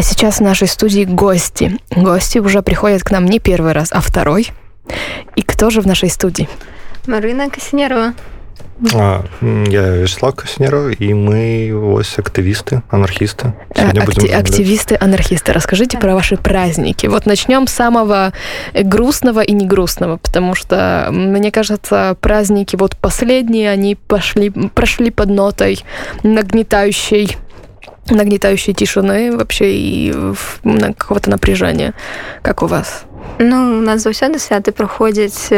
А сейчас в нашей студии гости. Гости уже приходят к нам не первый раз, а второй. И кто же в нашей студии? Марина Каснерова. А, я Вячеслав Каснеров, и мы ось активисты, анархисты. Акти- активисты, анархисты. Расскажите да. про ваши праздники. Вот начнем с самого грустного и не грустного, потому что, мне кажется, праздники вот последние, они пошли, прошли под нотой нагнетающей нагнетающей тишины вообще и какого-то напряжения. Как у вас? Ну, у нас заўсёды святы праходзяць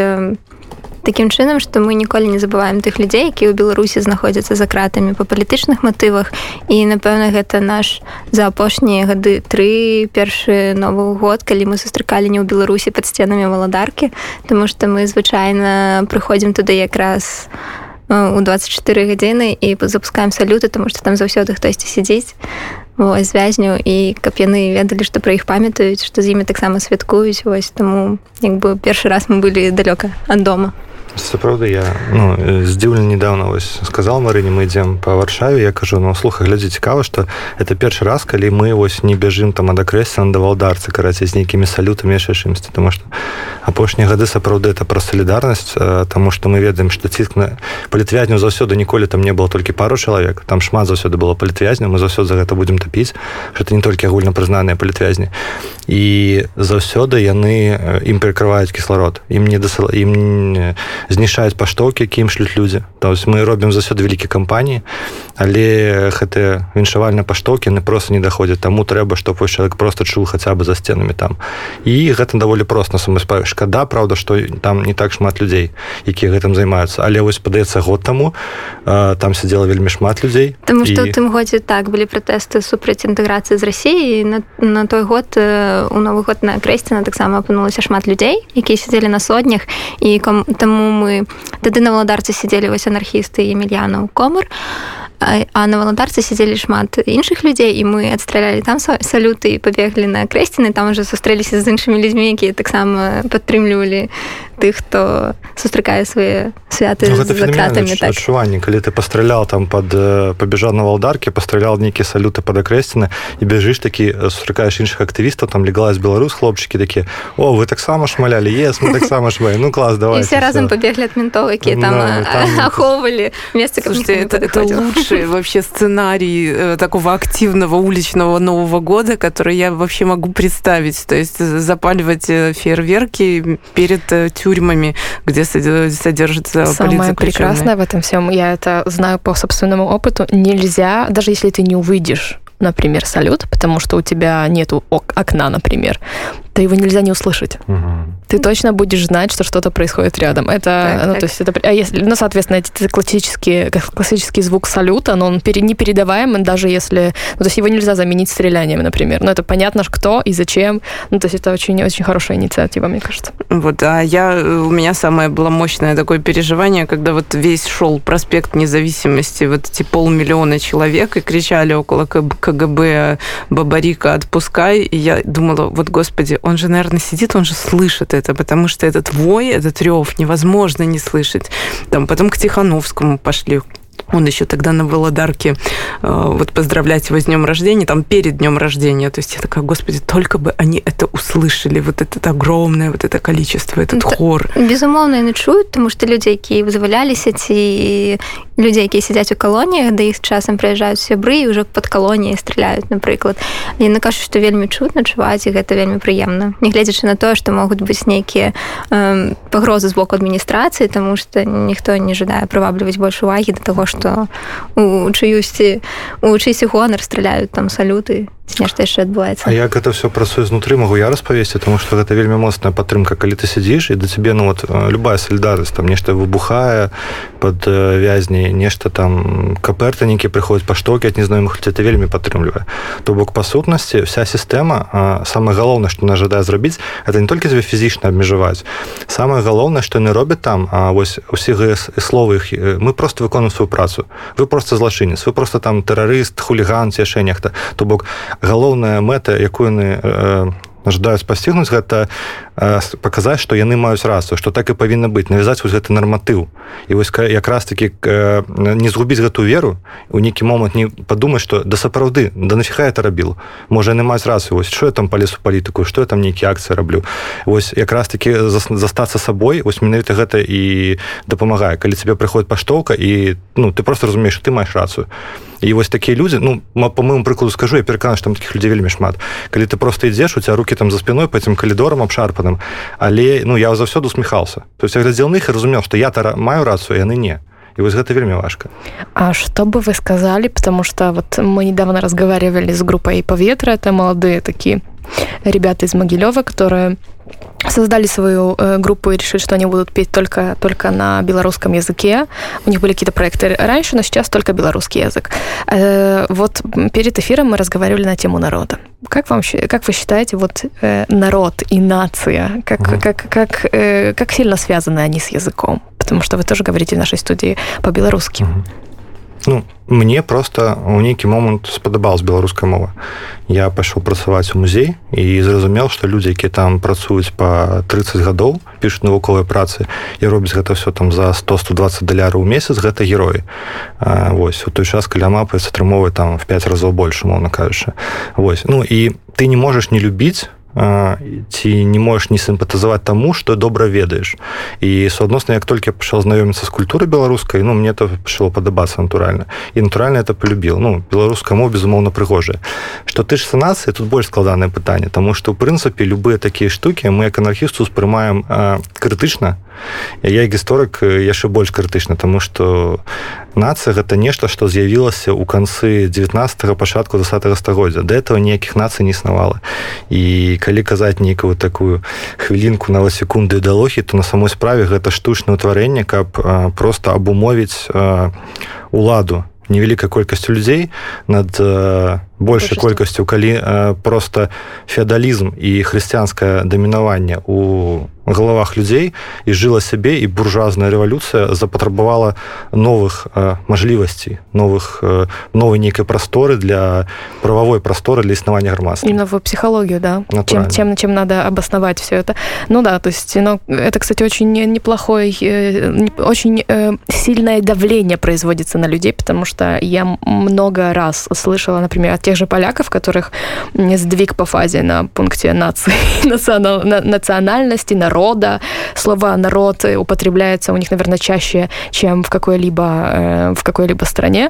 такім чынам што мы ніколі не забываем тых людзей які ў беларусі знаходзяцца за кратамі па палітычных матывах і напэўна гэта наш за апошнія гады тры першы новы год калі мы сустракалі не ў беларусі пад сценамі валадаркі тому што мы звычайна прыходзім туды якраз у 24 гадзіны і запускаем салюты тому што там заўсёды хтосьці сядзіць звязню і каб яны ведалі што пра іх памятаюць што з імі таксама святкуюць вось таму як бы першы раз мы былі далёка ад дома сапраўды я ну, здзіўлен недавно вось сказал марыне мы ідзем по варшаве я кажу ну слуха глядзі цікава что это першы раз калі мы вось не бяжым там адакрэсці на давалдарцы караці з нейкімі салютамі яшчэ чымсьці тому что апошнія гады сапраўды это про солідарнасць тому что мы ведаем что ціск на палітвязню заўсёды ніколі там не было толькі пару чалавек там шмат заўсёды было палітвязня мы заўсёды за гэта будем тапіць что это не толькі агульна прызнаныя палітвязні і заўсёды яны ім перакрываюць кісларод ім не дасыла ім не знішаюць паштоўкі якім шлюць людзі. То есть мы робім заўсёды вялікі кампаніі але гэтыя віншавальныя паштоўкі не просто не даходзяць. Таму трэба што вось чалавек просто чуў хаця бы за сценамі там. І гэта даволі проста самаспаю шкада Праўда што там не так шмат людзей якія гэтым займаюцца. Але вось падаецца год таму там сядзела вельмі шмат людзей Таму што і... тым годзе так былі пратэсты супраць інтэграцыі з рассіі на, на той год у новы год на крэсціна таксама апынулася шмат людзей якія сядзелі на сотнях і ком... таму мы тады на валадарцы сядзелі вось анархісты емельяна комар а на валантарцы сядзелі шмат іншых людзей і мы адстралялі там салюты і пабеглі на крэсціны там уже сустрэліся з іншымі людзьмі якія таксама падтрымлівалі тых хто сустракае свае святы ну, кратамі так. адчуванне калі ты пастралял там под пабежал на валдарке пастралял нейкія салюты под акрэсціны і бяжыш такі сустракаеш іншых актывістаў там леглась беларус хлопчыкі такі о вы таксама шмалялі ес мы таксама шмай ну клас давай все разам пабеглі ад ментоў якія там, да, там... ахоўвалі месца лучший вообще сценарий такого активного уличного нового года который я вообще могу представить то есть запаливать фейерверки перед тюрьмой тюрьмами, где содержится Самое прекрасное в этом всем, я это знаю по собственному опыту, нельзя, даже если ты не увидишь например, салют, потому что у тебя нету окна, например, то его нельзя не услышать. Угу. Ты точно будешь знать, что что-то происходит рядом. Это, так, ну, так. то есть это, а если, ну, соответственно, эти классические, классический звук салюта, но он пере, непередаваемый, даже если, ну, то есть его нельзя заменить стрелянием, например. Но это понятно, кто и зачем. Ну, то есть это очень, очень хорошая инициатива, мне кажется. Вот, а я, у меня самое было мощное такое переживание, когда вот весь шел проспект независимости, вот эти полмиллиона человек и кричали около КГБ «Бабарика, отпускай!» И я думала, вот, господи, он же, наверное, сидит, он же слышит это, потому что этот вой, этот рев невозможно не слышать. Там потом к Тихановскому пошли, он еще тогда на Володарке э, вот поздравлять его с днем рождения, там перед днем рождения. То есть я такая, господи, только бы они это услышали, вот это огромное, вот это количество, этот это, хор. Безумовно, не чуют, потому что люди, які вызваляліся ці людзей, якія сядзяць у калоніях, да іх часам прыязджаюць сябры і ўжо пад калоніяй стреляюць, напрыклад. Яны кажуць, што вельмі чутна чуваць і гэта вельмі прыемна. Нягледзячы на тое, што могуць быць нейкія э, пагрозы з боку адміністрацыі, таму што ніхто не жадае прывабліваць больш увагі да таго, што што у чыюсьці у чыйсі гонар страляюць там салюты нешта яшчэ адбываецца А як гэта все працуе знутры могу я распавесці тому что гэта вельмі моцная падтрымка калі ты сядзіш і да цябе ну вот любая солідарнасць там нешта выбухае под вязней нешта там каперта нейкі прыходзяць паштокі ад незнаёмых это вельмі падтрымлівае то бок па сутнасці вся сістэма самае галоўнае што на жадае зрабіць это не толькі тебе фізічна абмежаваць самае галоўнае што не робяць там а вось усе словы іх мы просто выконуем сваю працу. Вы просто злачынец вы просто там тэрарыст хуліган ці яшчэ нехта то бок галоўная мэта якую яны жадаюць пасцігнуць гэта паказаць што яны маюць рацыю што так і павінна быць навязаць вось гэты нарматыў. І вось якраз таки не згубіць гэту веру у нейкі момант не падумаць што да сапраўды да нафіха это рабіл можа яны маюць рацыю вось що я там палез у палітыку што я там нейкі акцыі раблю. Вось якраз таки застацца сабой вось менавіта гэта і дапамагае. Калі цябе прыходит паштоўка і ну ты просто разумееш ты маеш рацыю і вось такія людзі ну по моему прыкладу скажу я перакана там таких людзей вельмі шмат калі ты просто ідзеш у тебя руки там за спиной по этим калідорам абшарпаным але ну я заўсёды усміхался то есть я глядзел на іх і разумеў что я то маю рацыю яны не. И вот это вельмі важко. А что бы вы сказали потому что вот мы недавно разговаривали с группой поветра это молодые такие ребята из могилева которые создали свою э, группу и решили, что они будут петь только, только на белорусском языке. У них были какие-то проекты раньше, но сейчас только белорусский язык. Э, вот перед эфиром мы разговаривали на тему народа. Как, вам, как вы считаете, вот э, народ и нация, как, угу. как, как, э, как сильно связаны они с языком? Потому что вы тоже говорите в нашей студии по-белорусски. Угу. Ну, мне просто у нейкі момант спадабалась беларуская мова. Я пайшоў працаваць у музей і зразумеў што людзі якія там працуюць по 30 гадоў пішуць навуковыя працы і робяць гэта все там за 100-120 даляраў у месяц гэта героі. Восьось у той час каля мапы атрымоўвае там в 5 разоў больше моўна кажучы. Восьось ну і ты не можаш не любіць ці не можаш не сімпатызаваць таму што добра ведаеш. І суадносна як толькі пачаў знаёміцца з культурай беларускай ну мне то пачало падабацца натуральна. І натуральна это полюбіл ну беларуска мова безумоўна прыгожая. Што ты ж санацыі тут больш складанае пытанне тому што ў прынцыпе любыя такія штукі мы як анархісту успрымаем крытычна. Я гісторык яшчэ больш крытычна тому что нацыя гэта нешта што з'явілася ў канцы 19 пачатку 20 стагоддзя. Да этого ніякіх нацый не існавала. І калі казаць нейкую такую хвілінку на секунды ідэалогіі то на самой справе гэта штучнае ўтварэнне каб просто абумовіць уладу. Невялікай колькасцю людзей над большай колькасцю калі просто феадалізм і хрысціянскае дамінаванне у галавах людзей і жыла сябе і буржуазная рэвалюцыя запатрабавала новых э, мажлівасцей новых э, новой нейкай прасторы для прававой прасторы для існавання грамадства и новую психологию да чем чем чем надо обосновать все это ну да то есть но это кстати очень неплохой э, очень э, сильное давление производится на людей потому что я много раз слышала например от тех же поляков которых сдвиг по фазе на пункте нации национал, национальности на народа. Слово «народ» употребляется у них, наверное, чаще, чем в какой-либо э, в какой-либо стране,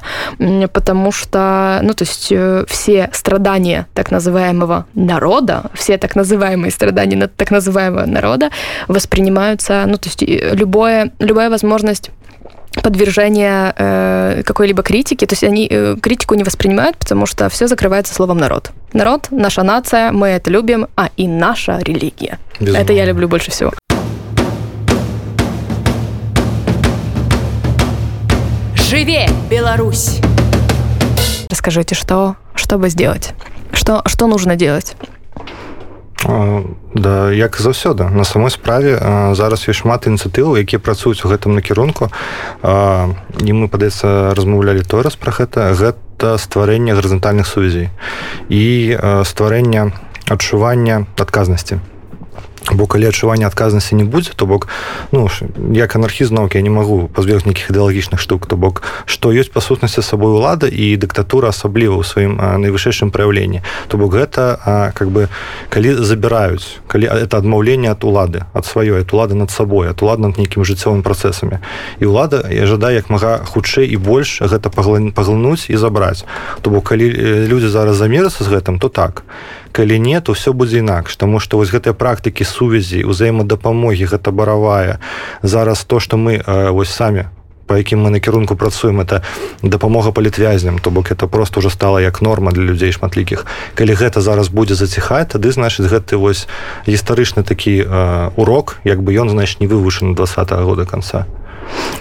потому что, ну, то есть э, все страдания так называемого народа, все так называемые страдания так называемого народа воспринимаются, ну, то есть любое, любая возможность подвержения э, какой-либо критики. То есть они э, критику не воспринимают, потому что все закрывается словом народ. Народ, наша нация, мы это любим, а и наша религия. Безумно. Это я люблю больше всего. Живе, Беларусь! Расскажите, что, что бы сделать? Что, что нужно делать? Да як заўсёды на самой справе зараз ёсць шмат ініцыятываў якія працуюць у гэтым накірунку. І мы падаецца размаўлялі той раз пра гэта. Гэта стварэнне гарызантальных сувязей і стварэння адчування адказнасці бо калі адчування адказнасці не будзе то бок ну як анархізм наукі я не магу пазбегнуць нейкіх ідэалагічных штук то бок што ёсць па сутнасці сабой улада і дыктатура асабліва ў сваім найвышэйшым праяўленні. То бок гэта а, как бы калі забіраюць калі это адмаўленне ад улады ад сваёй ад улады над сабой ад улад над нейкім жыццёвым працэсамі. І ўлада я жадаю як мага хутчэй і больш гэта паглынуць і забраць. То бок калі людзі зараз замерацца з гэтым то так калі не то все будзе інакш тому что вось гэтыя практыкі сувязі узаемадапамогі гэта баравая. Зараз то что мы вось самі по якім мы накірунку працуем это дапамога палітвязням то бок это просто уже стала як норма для людзей шматлікіх. Калі гэта зараз будзе заціхаць тады значыць гэты вось гістарычны такі э, урок як бы ён значит не вывышаны два -го года конца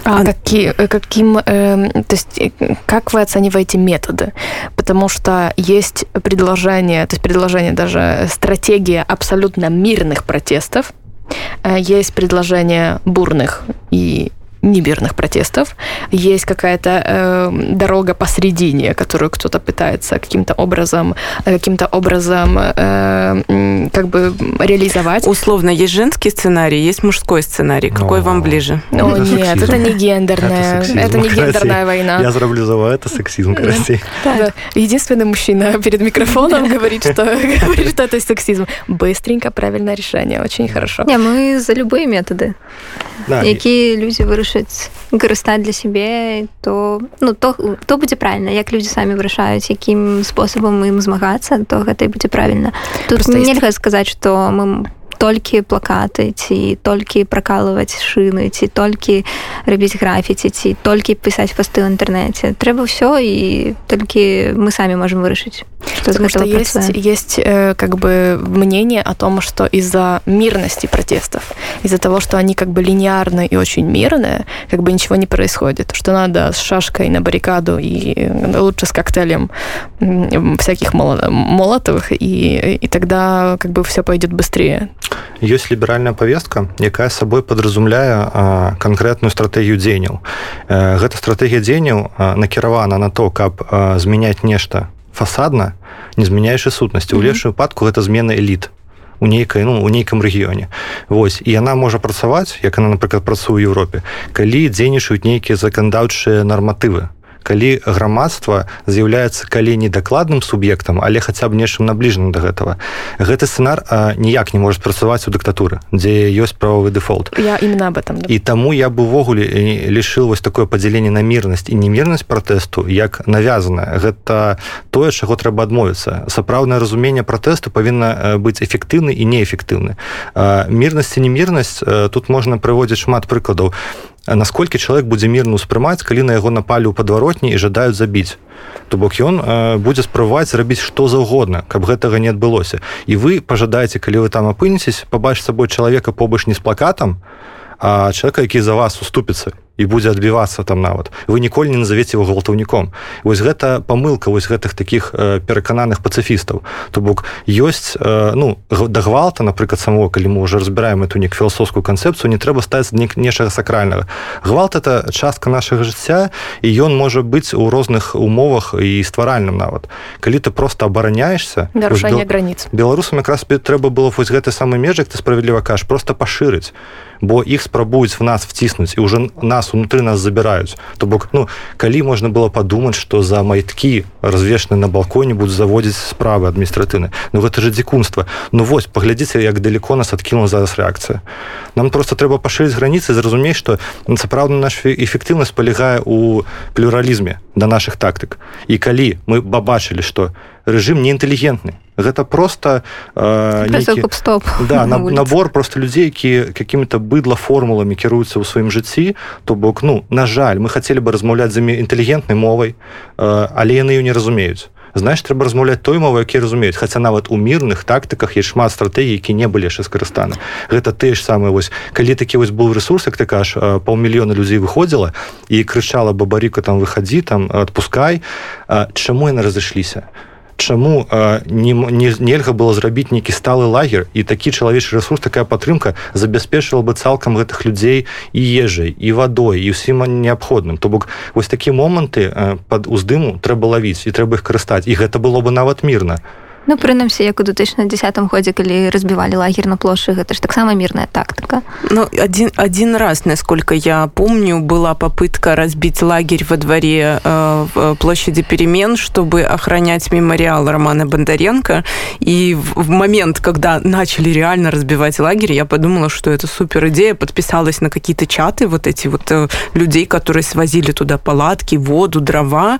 А какие, каким, э, то есть как вы оцениваете методы? Потому что есть предложение, то есть предложение даже стратегия абсолютно мирных протестов, э, есть предложение бурных и немирных протестов, есть какая-то э, дорога посередине, которую кто-то пытается каким-то образом, каким-то образом э, как бы реализовать. Условно, есть женский сценарий, есть мужской сценарий. Какой Но... вам ближе? О, это нет, сексизм. это не гендерная, это, это не гендерная война. Я зроблю за это сексизм, Карасей. Да. Единственный мужчина перед микрофоном говорит, что говорит, что это сексизм. Быстренько, правильное решение, очень хорошо. Не, мы за любые методы. Да. Які людзі вырашаць карыстаць для сябе то ну то то будзе правильно. Як людзі самі вырашаюць якім спосабам ім змагацца то гэта і будзе правильно тут нельга сказаць что мы толькі плакаты ці толькі пракалываць шыны ці толькі рабіць графіці ці толькі пісаць посты ў інтэрнэце трэба ўсё і толькі мы самі можем вырашыць что Потому что есть, есть э, как бы мнение о том, что из-за мирности протестов, из-за того, что они как бы линейные и очень мирные, как бы ничего не происходит, что надо с шашкой на баррикаду и лучше с коктейлем всяких молотовых, и, и тогда как бы все пойдет быстрее. Есть либеральная повестка, якая собой подразумляя а, конкретную стратегию дзеняў. Э, гэта стратегія дзеняў а, накіравана на то, каб змяняць нешта фасадна не змяняючы сутнасці у mm -hmm. лепшую выпадку гэта змена эліт у нейкай ну у нейкам рэгіёне Вось і яна можа працаваць як она напрыклад працуе ў Еўропе калі дзейнічаюць нейкія заканадаўчыя нарматывы калі грамадства з'яўляецца калі не дакладным суб'ектам але хаця б нечым набліжаным до гэтага. Гэты сцэнар ніяк не можа працаваць у дыктатуры дзе ёсць правовы дэфолт. Я именно об этом да. і таму я бы увогуле лішыл вось такое падзяленне на мірнасць і немірнасць пратэсту як навязаная гэта тое чаго трэба адмовіцца. Сапраўднае разуменне пратэсту павінна быць эфектыўны і неэфектыўны. Мірнасць і немірнасць тут можна прыводзіць шмат прыкладаў насколькі чалавек будзе мірна ўспрымаць калі на яго напалі ў падваротні і жадаюць забіць? То бок ён будзе спрабаваць зрабіць што заўгодна каб гэтага не адбылося. І вы пажадаеце калі вы там апынецесь пабач сабой чалавека побач не з плакатам а чалавека які за вас уступіцца і будзе адбівацца там нават вы ніколі не назавеце его гвалтаўніком вось гэта памылка вось гэтых таких э, перакананых пацыфістаў то бок ёсць э, ну да гвалта напрыклад самого калі мы уже разбіраем эту нек філасофскую канцэпцыю не трэба ставіць не нечага сакральнага. Гвалт это частка нашага жыцця і ён можа быць у розных умовах і стваральным нават. Калі ты просто абараняешься нарушэнне граніц беларусам якраз трэба было вось гэты самы межак ты справядліва кажаш просто пашырыць бо іх спрабуюць в нас вціснуць і уже нас унутры нас забіраюць то бок ну калі можна было падумаць что за майткі развешаны на балконе будуць заводзіць справы адміністратыўны Ну гэта же дзікунства. Ну вось паглядзіце як далеко нас адкінула зараз рэакцыя. Нам просто трэба пашырыць граніцы зразумець что сапраўдна наш эфектыўнасць палягае у плюралізме да наших тактык. І калі мы бабачылі что рэжым неінтэлігентны гэта просто э, нейкі, стоп да, на, набор просто людзей які какими-то быдла формуламі кіруюцца ў сваім жыцці то бок ну на жаль мы хацелі бы размаўляць з імі інтэлігентнай мовай э, але яны ее не разумеюць знаешь трэба размаўляць той мовы які разумеюць хаця нават у мірных тактыках есть шмат стратэгій які не былі яшчэ скарыстаны гэта тыя ж самыя вось калі такі вось быў ресурс як ты кажаш паўмільёна людзей выходзіла і крычала бабарыка там выхадзі там адпускай чаму яны разышліся? то чаму не, не нельга было зрабіць нейкі сталы лагер і такі чалавечы ресурс такая падтрымка забяспечвала бы цалкам гэтых людзей і ежай і вадой і ўсім неабходным. То бок вось такія моманты пад уздыму трэба лавіць і трэба іх карыстаць. І гэта было бы нават мірна. то Ну прынамсі як у 2010 годзе калі разбівалі лагер на плошы гэта ж таксама мірная тактыка Ну один один раз насколько я помню была попытка разбить лагерь во дворе э, в площади перемен чтобы охранять мемориал романа бондаренко и в, в момент когда начали реально разбивать лагерь я подумала что это супер идея подписалась на какие-то чаты вот эти вот э, людей которые свозили туда палатки воду дрова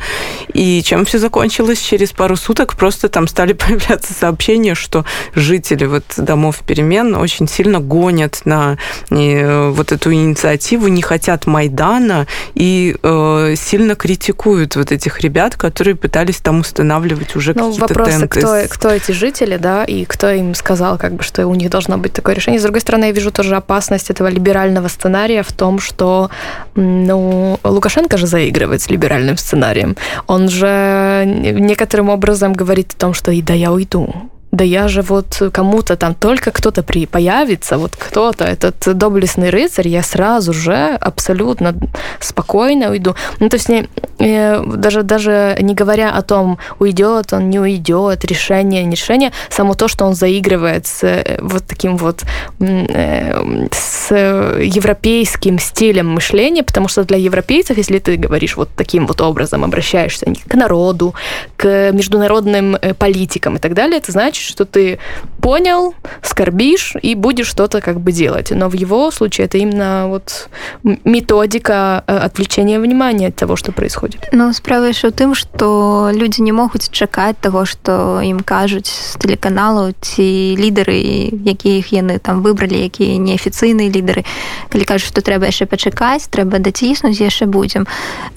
и чем все закончилось через пару суток просто там стали появляться сообщения, что жители вот домов перемен очень сильно гонят на э, вот эту инициативу, не хотят Майдана и э, сильно критикуют вот этих ребят, которые пытались там устанавливать уже ну, какие-то вопросы, тенты. Кто, кто эти жители, да, и кто им сказал, как бы, что у них должно быть такое решение. С другой стороны, я вижу тоже опасность этого либерального сценария в том, что ну, Лукашенко же заигрывает с либеральным сценарием. Он же некоторым образом говорит о том, что и да, я уйду. Да я же вот кому-то там только кто-то при появится, вот кто-то, этот доблестный рыцарь, я сразу же абсолютно спокойно уйду. Ну, то есть не, э, даже, даже не говоря о том, уйдет он, не уйдет, решение, не решение, само то, что он заигрывает с э, вот таким вот э, с европейским стилем мышления, потому что для европейцев, если ты говоришь вот таким вот образом, обращаешься к народу, к международным политикам и так далее, это значит, что ты понял, скорбишь и будешь что-то как бы делать. Но в его случае это именно вот методика э, отвлечения внимания от того, что происходит. Ну, справа ў тым, што людзі не могуць чакаць таго, што ім кажуць з тэлеканалу ці лідары, якіх яны там выбралі, якія неафіцыйныя лідары. Калі кажуць, што трэба яшчэ пачакаць, трэба даціснуць, яшчэ будзем.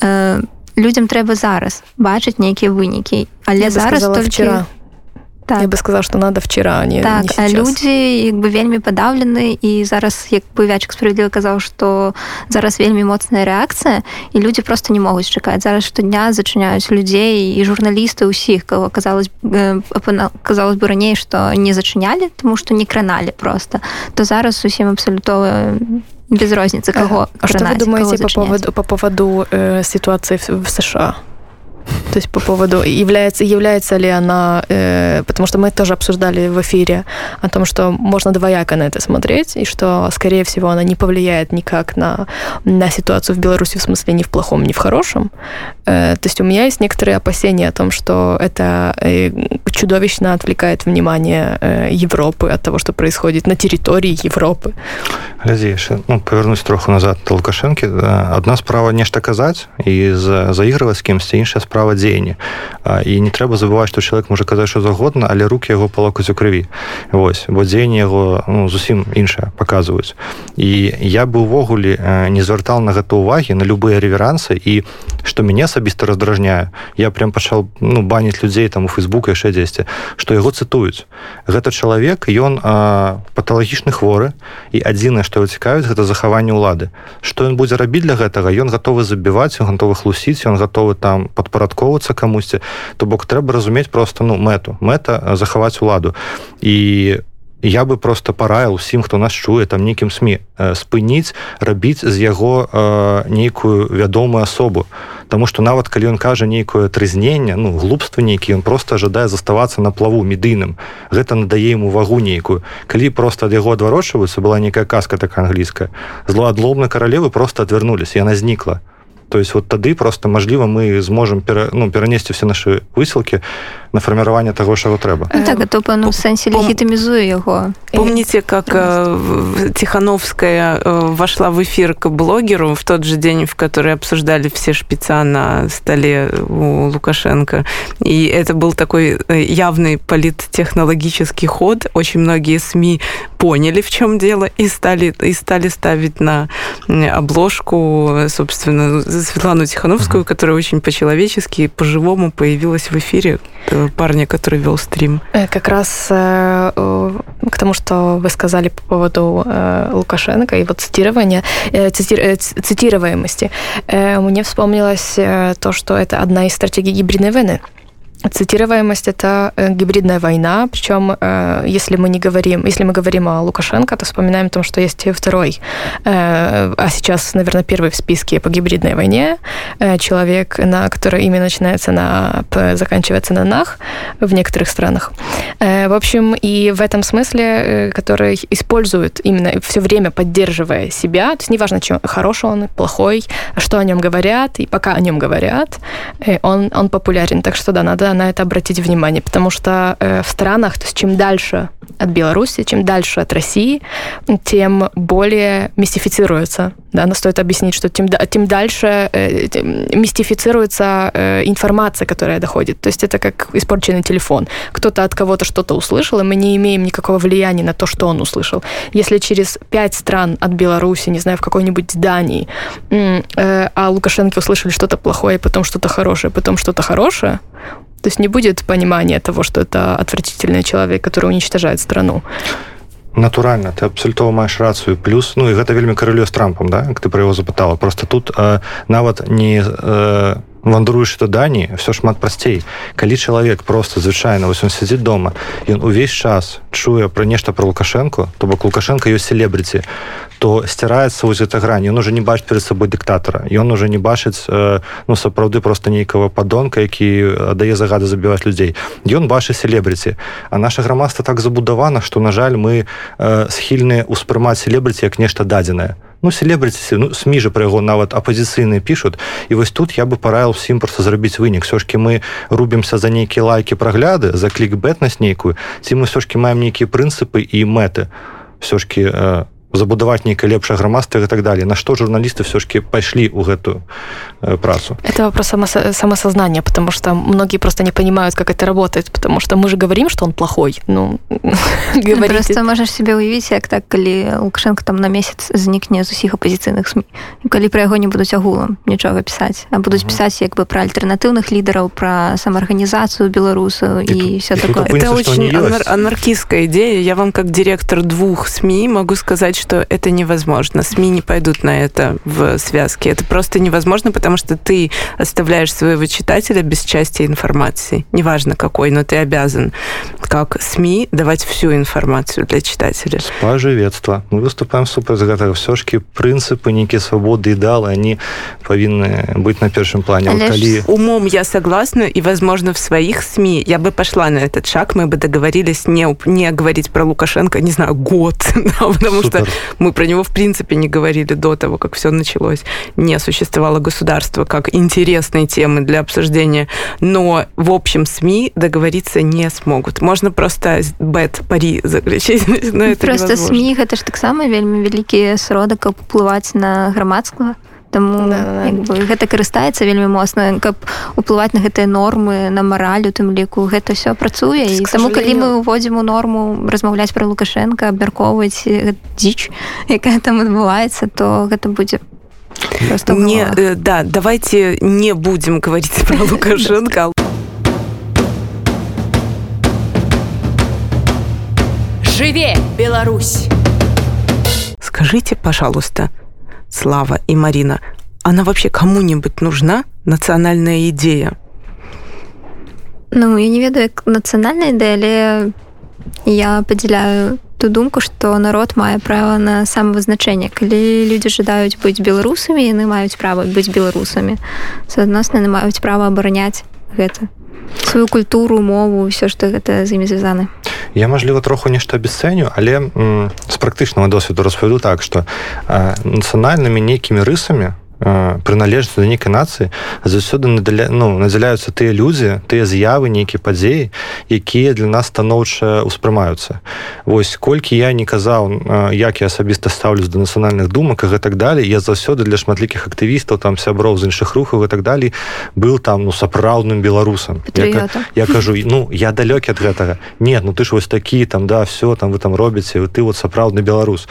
Э, людям трэба зараз бачыць нейкія вынікі але зараз только вчера так. я бы сказала что надо вчера а не так не людзі як бы вельмі падаўлены і зараз як бы вячк справедліва казаў что зараз вельмі моцная рэакцыя і людзі просто не могуць чакаць зараз штодня зачыняюць людзей і журналісты ўсіх кого казалось э, казалось бы раней что не зачынялі тому что не краналі просто то зараз усім абсалютова без розницы кого а что вы думаете по поводу по поводу э, ситуации в, в США То есть по поводу, является, является ли она, э, потому что мы тоже обсуждали в эфире о том, что можно двояко на это смотреть, и что, скорее всего, она не повлияет никак на, на ситуацию в Беларуси, в смысле ни в плохом, ни в хорошем. Э, то есть у меня есть некоторые опасения о том, что это э, чудовищно отвлекает внимание э, Европы от того, что происходит на территории Европы. Глядзі, ну, повернусь троху назад до Лукашенки. Одна справа нешта казаць і заігрываць з кімсьці іншая справа справа дзеяння. І не трэба забываць што чалавек можа казаць що загодна але руки яго палакуць у крыві. Вось бо дзеянне яго ну, зусім іншае паказваюць. І я бы увогуле не звяртал на гэта увагі на любыя реверансы і што мяне асабіста раздражняе я прям пачаў ну баніць людзей там у фейсбук яшчэ дзесьці што яго цытуюць. Гэта чалавек ён паталагічны хворы і адзінае што его цікавіць гэта захаванне ўлады. Што ён будзе рабіць для гэтага ён гатовы забіваць ён гатовы хлусіць ён гатовы там падпара падпарадкоўвацца камусьці то бок трэба разумець просто ну мэту. Мэта захаваць уладу. І я бы просто параіў усім хто нас чуе там нейкім сМ спыніць рабіць з яго э, нейкую вядомую асобу. Таму что нават калі ён кажа нейкое трызнення ну глупства нейкі ён просто жадае заставацца на плаву медыйным. Гэта надае ему вагу нейкую. Калі просто ад яго адварочваюцца была нейкая казка так англійская злоадлобна каралевы просто адвярнулись яна знікла то есть вот тады просто мажліва мы зможам пера, ну, перанесці все наши высылки на фарміраванне того чаго трэба ну, так то ну, сэнсе легітымізуе яго помните как э, тихохановская э, вошла в эфир к блогеру в тот же день в который обсуждали все шпица на столе у лукашенко. И это был такой э, явный политтехнологический ход. Очень многие сми поняли в чем дело и стали и стали ставить на обложку собственно Светлану Тихановскую, угу. которая очень по-человечески, по-живому появилась в эфире парня, который вел стрим. Э, как раз э, к тому, что вы сказали по поводу э, Лукашенко и вот цитирования, э, цити, э, цитируемости, э, мне вспомнилось э, то, что это одна из стратегий гибридной войны. Цитируемость это э, гибридная война, причем э, если мы не говорим, если мы говорим о Лукашенко, то вспоминаем о том, что есть второй, э, а сейчас, наверное, первый в списке по гибридной войне человек, на который имя начинается на заканчивается на нах в некоторых странах. В общем, и в этом смысле, который использует именно все время поддерживая себя, то есть неважно, чем хороший он, плохой, что о нем говорят, и пока о нем говорят, он, он популярен. Так что да, надо на это обратить внимание, потому что э, в странах, то есть чем дальше от Беларуси, чем дальше от России, тем более мистифицируется. Да, но стоит объяснить, что тем, тем дальше э, тем мистифицируется э, информация, которая доходит. То есть это как испорченный телефон. Кто-то от кого-то что-то услышал, и мы не имеем никакого влияния на то, что он услышал. Если через пять стран от Беларуси, не знаю, в какой-нибудь Дании, э, а Лукашенко услышали что-то плохое, потом что-то хорошее, потом что-то хорошее, то есть не будет понимания того, что это отвратительный человек, который уничтожает страну. Натуральна ты абсалютова маеш рацыю плюс ну і гэта вельмі каралё з трампам да ты пра яго запытала. Просто тут э, нават не э, вандруеш до дані все шмат прасцей калі чалавек просто звычайна вось он сядзіць дома ён увесь час чуе пра нешта про лукашенко то бок лукашенко ёсць селебрыці то сцяраецца вось эта грань ён уже не бачыць перед сабой дыктатара ён уже не бачыць э, ну сапраўды просто нейкага падонка які дае загады забіваць людзей. Ён бачыць селебрыці а наше грамадства так забудавана что на жаль мы э, схільныя ўспрымаць селебрыці як нешта дадзенае ну селебрыці ну сми же про яго нават апозіцыйныя пишутць і вось тут я бы параіл всім просто зрабіць вынік все жкі мы рубімся за нейкія лайки прагляды за клік бэтнасць нейкую ці мы все жкі маем нейкія прынцыпы і мэты все жкі э, забудаваць нейкае лепшае грамадства і так далее на што журналісты все жкі пайшлі ў гэтую э, працу? Это вопрос само самосознания потому что многие просто не понимают как это работает потому что мы же говорим что он плохой. Ну просто можешь себе уявіць як так калі лукашенко там на месяц знікне з усіх апозіцыйных сМ калі пра яго не будуць агулам нічога пісаць а будуць пісаць як бы пра альтэрнатыўных лідараў пра самаарганізацыю беларусу і, все такое это очень анархістская ідея я вам как директор двух сМ могу сказать что это невозможно. СМИ не пойдут на это в связке. Это просто невозможно, потому что ты оставляешь своего читателя без части информации. Неважно какой, но ты обязан, как СМИ, давать всю информацию для читателя. Спаживецтва. Мы выступаем супер за это. Все-таки принципы, некие свободы, идеалы, они повинны быть на первом плане. Вот коли... Умом я согласна, и, возможно, в своих СМИ я бы пошла на этот шаг, мы бы договорились не, не говорить про Лукашенко, не знаю, год, да, потому Супер. что мы про него в принципе не говорили до того, как все началось. Не существовало государства как интересной темы для обсуждения. Но в общем СМИ договориться не смогут. Можно просто бет пари заключить. Но это просто невозможно. СМИ это ж таксама вельмі вялікі сродак уплываць на грамадскага Таму да, да. Бы, гэта карыстаецца вельмі моцна каб уплываць на гэтыя нормы на мараль у тым ліку. Гэта все працуе і таму калі мы уводзім у норму размаўляць пра лукашенко абмяркоўваць дзіч якая там адбываецца то гэта будзе не э, да давайте не будем говорить про лукашенко живе Беларусь! Скажите пожалуйста Слава и Марина, она вообще кому-нибудь нужна, национальная идея? Ну, я не ведаю, як нацыянальная ідэя, але я падзяляю ту думку, што народ мае права на самавызначэнне. Калі людзі жадаюць быць беларусамі, яны маюць права быць беларусамі. Суадносна яны маюць права абараняць гэта сваю культуру мову ўсё што гэта з імі звязаны я мажліва троху нешта абясцэню але з практычнага досведу распавяду так што нацыянальнымі нейкімі рысамі прыналежнасць да нейкай нацыі заўсёды надаля ну надзяляюцца тыя людзі тыя з'явы нейкія падзеі якія для нас станоўча ўспрымаюцца восьось колькі я не казаў як я асабіста стаўлюсь да нацыянальных думак і так далей я заўсёды для шматлікіх актывістаў там сяброў з іншых рухаў і так далей был там ну сапраўдным беларусам. Я, я кажу ну я далёкі ад гэтага. Нет ну ты ж вось такі там да все там вы там робіце ты вот сапраўдны беларус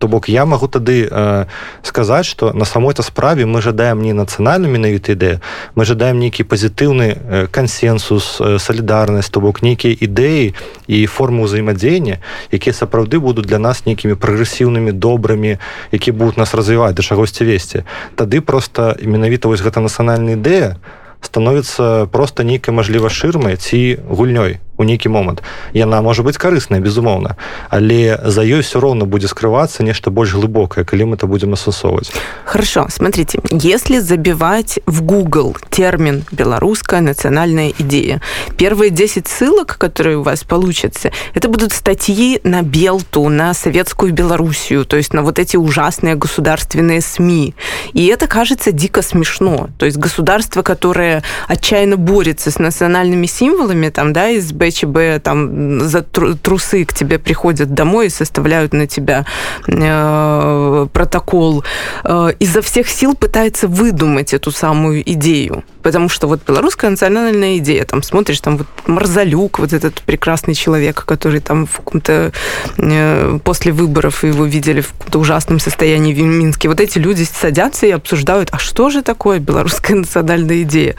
то бок я магу тады э, сказаць что на самой-то справе мы жадаем не нацыянальную менавіта ідэю мы жадаем нейкі пазітыўны э, кансенсус э, салідарнасць то бок нейкія ідэі і формы ўзаемадзеяння якія сапраўды будуць для нас нейкімі прагрэсіўнымі добрымі які будуць нас развіваць да чагосьці весці. Тады просто менавіта вось гэта нацыянальная ідэя становіцца просто нейкай мажліва шырмай ці гульнёй у нейкі момант яна можа быть карысная безумоўна але за ёй все роўно будзе скрывацца нешта больш глыбокае калі мы это будем асэнсоўваць хорошо смотрите если забивать в google термин белорусская национальная идея первые 10 ссылок которые у вас получатся это будут статьи на белту на советскую белоруссию то есть на вот эти ужасные государственные сми и это кажется дико смешно то есть государство которое отчаянно борется с национальными символами там да из Б ВЧБ там за трусы к тебе приходят домой и составляют на тебя э, протокол, э, изо всех сил пытается выдумать эту самую идею. Потому что вот белорусская национальная идея, там смотришь, там вот Марзалюк, вот этот прекрасный человек, который там в каком-то э, после выборов его видели в каком-то ужасном состоянии в Минске. Вот эти люди садятся и обсуждают, а что же такое белорусская национальная идея?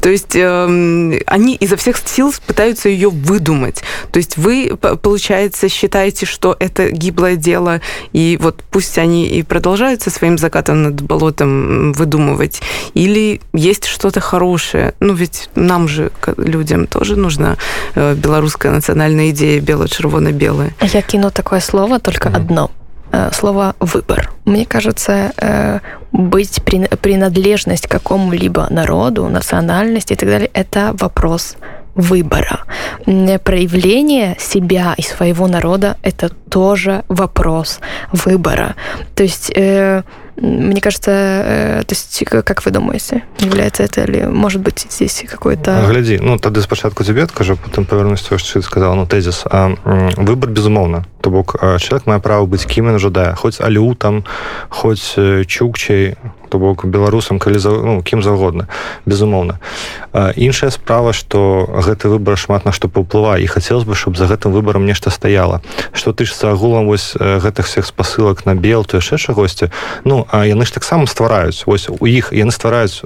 То есть э, они изо всех сил пытаются ее выдумать. То есть вы, получается, считаете, что это гиблое дело, и вот пусть они и продолжают со своим закатом над болотом выдумывать, или есть что-то хорошее. Ну, ведь нам же, людям, тоже нужна э, белорусская национальная идея бело-червоно-белая. Я кину такое слово, только mm. одно э, слово выбор. Мне кажется, э, быть принадлежность какому-либо народу, национальности и так далее, это вопрос выбора. Проявление себя и своего народа – это тоже вопрос выбора. То есть мне кажется, э, то есть, как вы думаете, является это или может быть здесь какой-то... Гляди, ну, тады спачатку тебе откажу, потом повернусь то, что ты сказал, ну, тезис. А, выбор, безумовно. То бок, человек мае право быть кем он жадае. Хоть алютам, хоть э, чукчей, то бок беларусам калі за ну, кім заўгодна безумоўна. Іншая справа что гэты выбор шмат на што паўплывае і хацелось бы чтобы за гэтым выбором нешта стаяла что ты ж за агулам вось гэтых всех спасылак на бел то яшчэ чагосьці. Ну а яны ж таксама ствараюць. Вось у іх яны ствараюць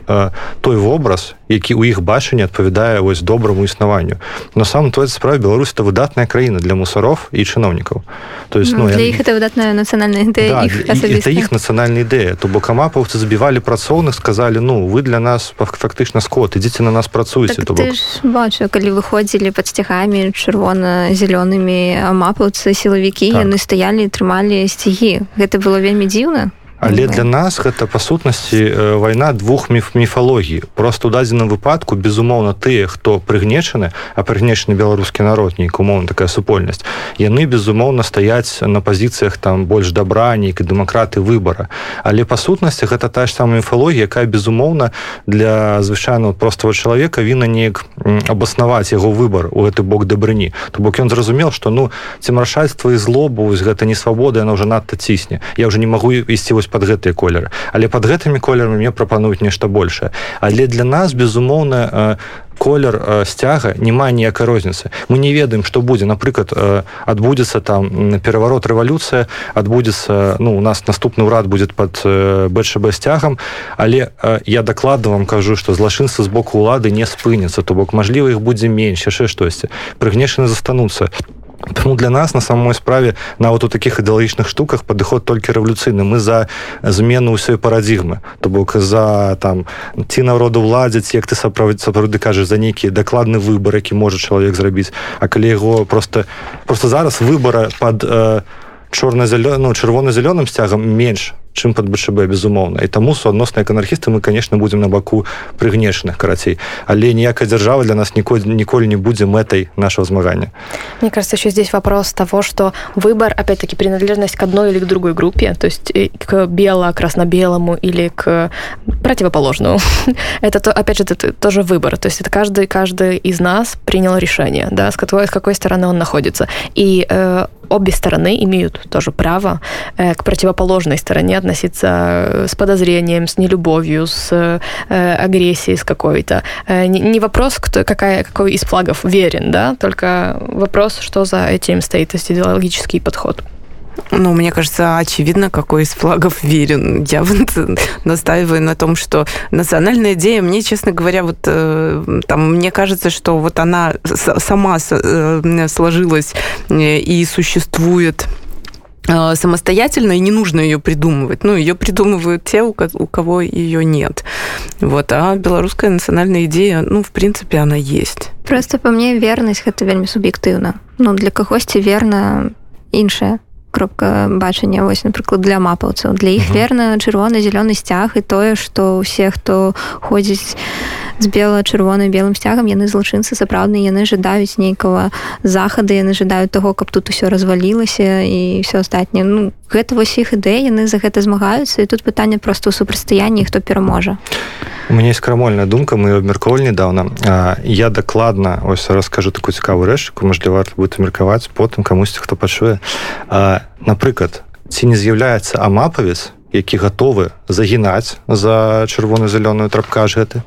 той вобраз які у іх бачанне адпавядае вось добраму існаванню. На самом той справе Беларусь это выдатная краіна для мусаров і чыноўнікаў. То есть ну, ну, для я... іх это выдатная нацыянальная ідэя да, это іх нацыянальная ідэя то бок амапаўцы забівалі працоўных сказалі ну вы для нас фактычна скот ідзіце на нас працуеце так, бок... бачу калі выходзілі пад сцягамі чырвона-зялёнымі амапаўцы сілавікі так. яны стаялі трымалі сцягі. Гэта было вельмі дзіўна але для нас гэта па сутнасці вайна двух міф міфалогій. Просто у дадзеным выпадку безумоўна тыя хто прыгнечаны а прыгнечаны беларускі народ нейк умоўна такая супольнасць яны безумоўна стаяць на пазіцыях там больш дабра нейкай дэмакраты выбара. Але па сутнасці гэта та ж самая міфалогія якая безумоўна для звычайного простого чалавека віна неяк абаснаваць яго выбар у гэты бок дабрыні. То бок ён зразумел что ну ці маршальства і злобу вось гэта не свабода яна уже надта цісне. Я уже не магу ісці вось под гэтыя колеры. Але под гэтымі колерамі мне прапануюць нешта большее але для нас безумоўна колер сцяга не мае ніякай розніцы. Мы не ведаем што будзе. Напрыклад адбудзецца там пераварот рэвалюцыя адбудзецца ну у нас наступны ўрад будет под бшб сцягам. Але я дакладна вам кажу што злачынства з боку улады не спыняцца. То бок мажліва іх будзе менш яшчэ штосьці. Прыгнешаны застануцца Тому для нас на самой справе нават у таких ідэалагічных штуках падыход толькі рэвалюцыйны мы за змену ўсёй парадзігмы то бок за там ці народу ладзяць як ты сапраўдзе сапраўды кажаш за нейкі дакладны выбар які можа чалавек зрабіць а калі яго просто просто зараз выбора под э, чорна-зялёну чырвона-зялёным сцягам менш чым под бшб безумоўна і таму суадносна як анархісты мы конечно будем на баку прыгнешаных карацей але ніякая дзяржава для нас ніколі ніколі не будзе мэтай нашего змагання мне кажется еще здесь вопрос того что выбор опять-таки принадлежность к одной или к другой группе то есть к бело красно-белому или к противоположному это то опять же это тоже выбор то есть это каждый каждый из нас принял решение да с какой с какой стороны он находится и э, обе стороны имеют тоже право э, к противоположной стороне относиться э, с подозрением, с нелюбовью, с э, агрессией с какой-то. Э, не, не вопрос, кто, какая, какой из флагов верен, да, только вопрос, что за этим стоит, то есть идеологический подход. Ну, мне кажется, очевидно, какой из флагов верен. Я вот настаиваю на том, что национальная идея, мне, честно говоря, вот э, там, мне кажется, что вот она сама э, сложилась и существует самостоятельно, и не нужно ее придумывать. Ну, ее придумывают те, у кого ее нет. Вот. А белорусская национальная идея, ну, в принципе, она есть. Просто по мне верность это вельмі суб'ектыўна. Ну, для кагосьці верна іншая кропка бачання вось напрыклад для мапаўцаў для іх верна чырвоны зялёны сцяг і тое што ўсе хто ходзіць з бела-чырвоным белым сцягам. Яны злачынцы сапраўдны яны жадаюць нейкага захады яны жадаюць таго каб тут усё развалілася і все астатняе. Ну гэта вось іх ідэ яны за гэта змагаюцца. І тут пытанне просто ў супрацьстаянні хто пераможа. У мяне есть крамольная думка мы абмеркоўвалі недавно я дакладна ось раскажу такую цікавую рэч можлі варта будет меркаваць потым камусьці хто пачуе. Напрыклад ці не з'яўляецца амапавец які гатовы загінаць за чырвона-зялёную трапкаж гэты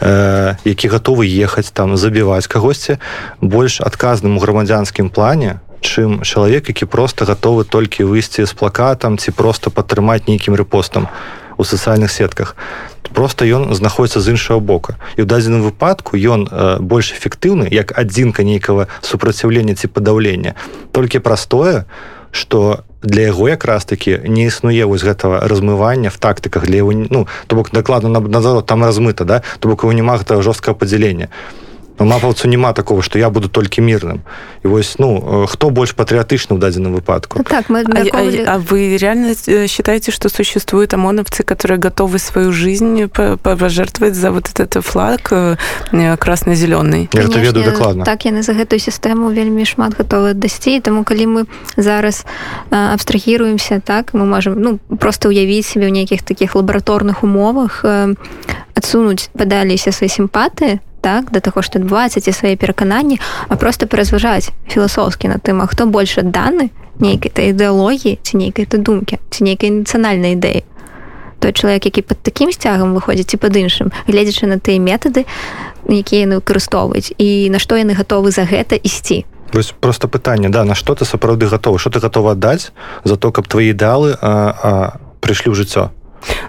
э, які гатовы ехаць там забіваць кагосьці больш адказным у грамадзянскім плане чым чалавек які просто гатовы толькі выйсці з плакатам ці просто падтрымаць нейкім рэпостам у сацыяльных сетках. Просто ён знаходіцца з іншага бока і ў дадзеным выпадку ён э, больш эфектыўны як адзінка нейкага супраціўлення ці падаўлення. Толькі праз тое что для яго якраз таки не існуе вось гэтага размывання в тактыках для его ну то бок дакладна на наоборот там размыта да то бок его няма гэтага жорсткага падзялення. Ну, мапаўцу няма такого что я буду толькі мірным і вось ну хто больш патрыятычны ў дадзеным выпадку? Ну, так мы А, а- а вы реально э, считаете, что существуют ОМОНовцы, которые готовы свою жизнь по- по- пожертвовать за вот этот флаг э, э, красно-зеленый? гэта ведаю дакладна так яны за гэтую сістэму вельмі шмат гатовы дасці таму калі мы зараз абстрагіруемся так мы можем ну просто ўявіць себе ў нейкіх такіх лабараторных умовах э, адсунуць падаліся свае сімпаты так да таго што адбываецца ці свае перакананні а просто паразважаць філасофскі на тым а хто больш адданы нейкай та ідэалогіі ці нейкай то думкі ці нейкай нацыянальнай ідэі той чалавек які пад такім сцягам выходзіць і пад іншым гледзячы на тыя метады якія яны выкарыстоўваюць і на што яны гатовы за гэта ісці. Вось просто пытанне да на што ты сапраўды гатовы? Что ты готова аддаць за то каб твои ідэалы прыйшлі ў жыццё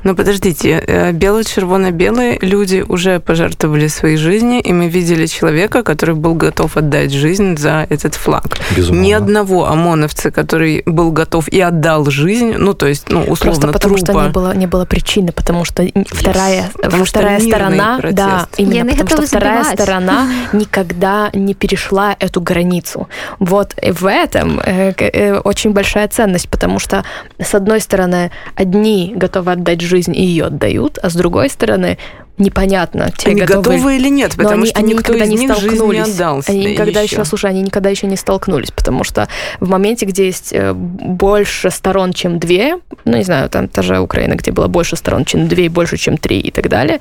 Но подождите, э, бело-червоно-белые люди уже пожертвовали своей жизни, и мы видели человека, который был готов отдать жизнь за этот флаг. Безумовно. Ни одного ОМОНовца, который был готов и отдал жизнь, ну, то есть, ну, условно, Просто потому трупа. что не было, не было причины, потому что н- вторая, Потому что вторая мирный сторона, протест. да, именно Яны потому что вторая забивать. сторона никогда не перешла эту границу. Вот в этом э, э, очень большая ценность, потому что с одной стороны одни готовы отдать жизнь и ее отдают, а с другой стороны непонятно, те Они готовы готовы или нет, потому они, что они никто никогда из не них жизнь не столкнулись. отдал. Они никогда еще. еще. слушай, они никогда еще не столкнулись, потому что в моменте, где есть э, больше сторон, чем две, ну, не знаю, там та же Украина, где было больше сторон, чем две, и больше, чем три и так далее,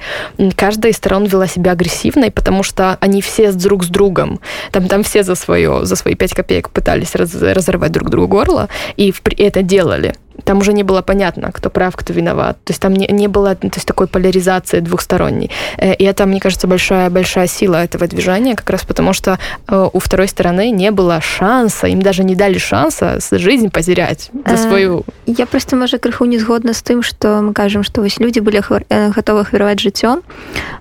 каждая из сторон вела себя агрессивной, потому что они все друг с другом, там, там все за свое, за свои пять копеек пытались раз- разорвать друг другу горло, и в- и это делали. Там уже не было понятно, кто прав, кто виноват. То есть там не, не было то есть, такой поляризации двухсторонней. Э, И это, мне кажется, большая, большая сила этого движения, как раз потому что э, у второй стороны не было шанса, им даже не дали шанса с- жизнь потерять за Э, свою. я просто можа крыху не згодна з тым што мы кажам што вось людзі былі хвар- э, гатовы хвараваць жыццё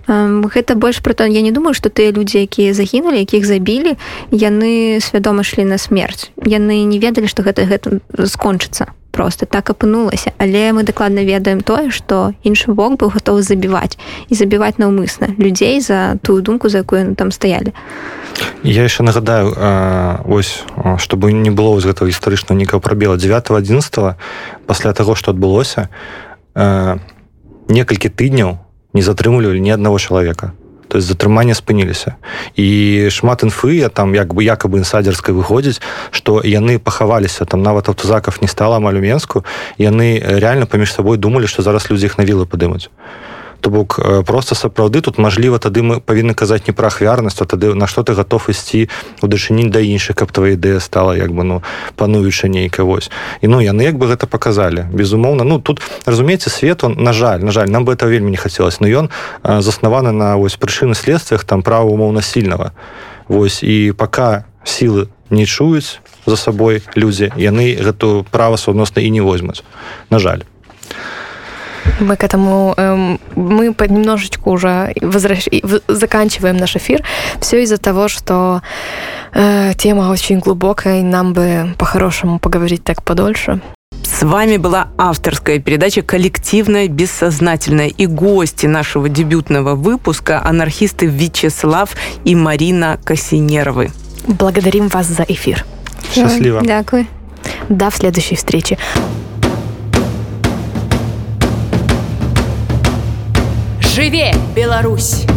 Эм, гэта больш про то я не думаю што тыя людзі якія загінулі якіх забілі яны свядома ішлі на смерць яны не ведалі што гэта гэта скончыцца просто так апынулася. Але мы дакладна ведаем тое што іншы бок быў гатовы забіваць і забіваць наўмысна людзей за тую думку за якую там стаялі. Я яшчэ нагадаю а, ось чтобы не было вось гэтага гістарычнага нікага прабела 9 11 пасля таго што адбылося а, некалькі тыдняў не затрымлівалі ні аднаго чалавека то есть затрымання спыніліся і шмат інфы там як бы якобы інсайдерскай выходзіць што яны пахаваліся там нават аўтозаков не стала амаль у менску яны реально паміж сабой думалі што зараз людзі іх на вілы падымуць то бок просто сапраўды тут мажліва тады мы павінны казаць не пра ахвярнасць а тады на што ты готов ісці у дачынень да іншых каб твоя ідэя стала як бы ну пануюча нейка вось. І ну яны як бы гэта показалі безумоўна. Ну тут разумееце свет он на жаль на жаль нам бы это вельмі не хацелось но ён заснаваны на вось прычыны следствиях там права умоўна сильного Вось і пока сілы не чуюць за сабой людзі яны гэту права суадносна і не возьмуць на жаль Мы к этому, эм, мы понемножечку уже возвращ... заканчиваем наш эфир. Все из-за того, что э, тема очень глубокая, и нам бы по-хорошему поговорить так подольше. С вами была авторская передача «Коллективное бессознательное» и гости нашего дебютного выпуска анархисты Вячеслав и Марина Косинеровы. Благодарим вас за эфир. Счастливо. Дякую До следующей встречи. Живе, Беларусь!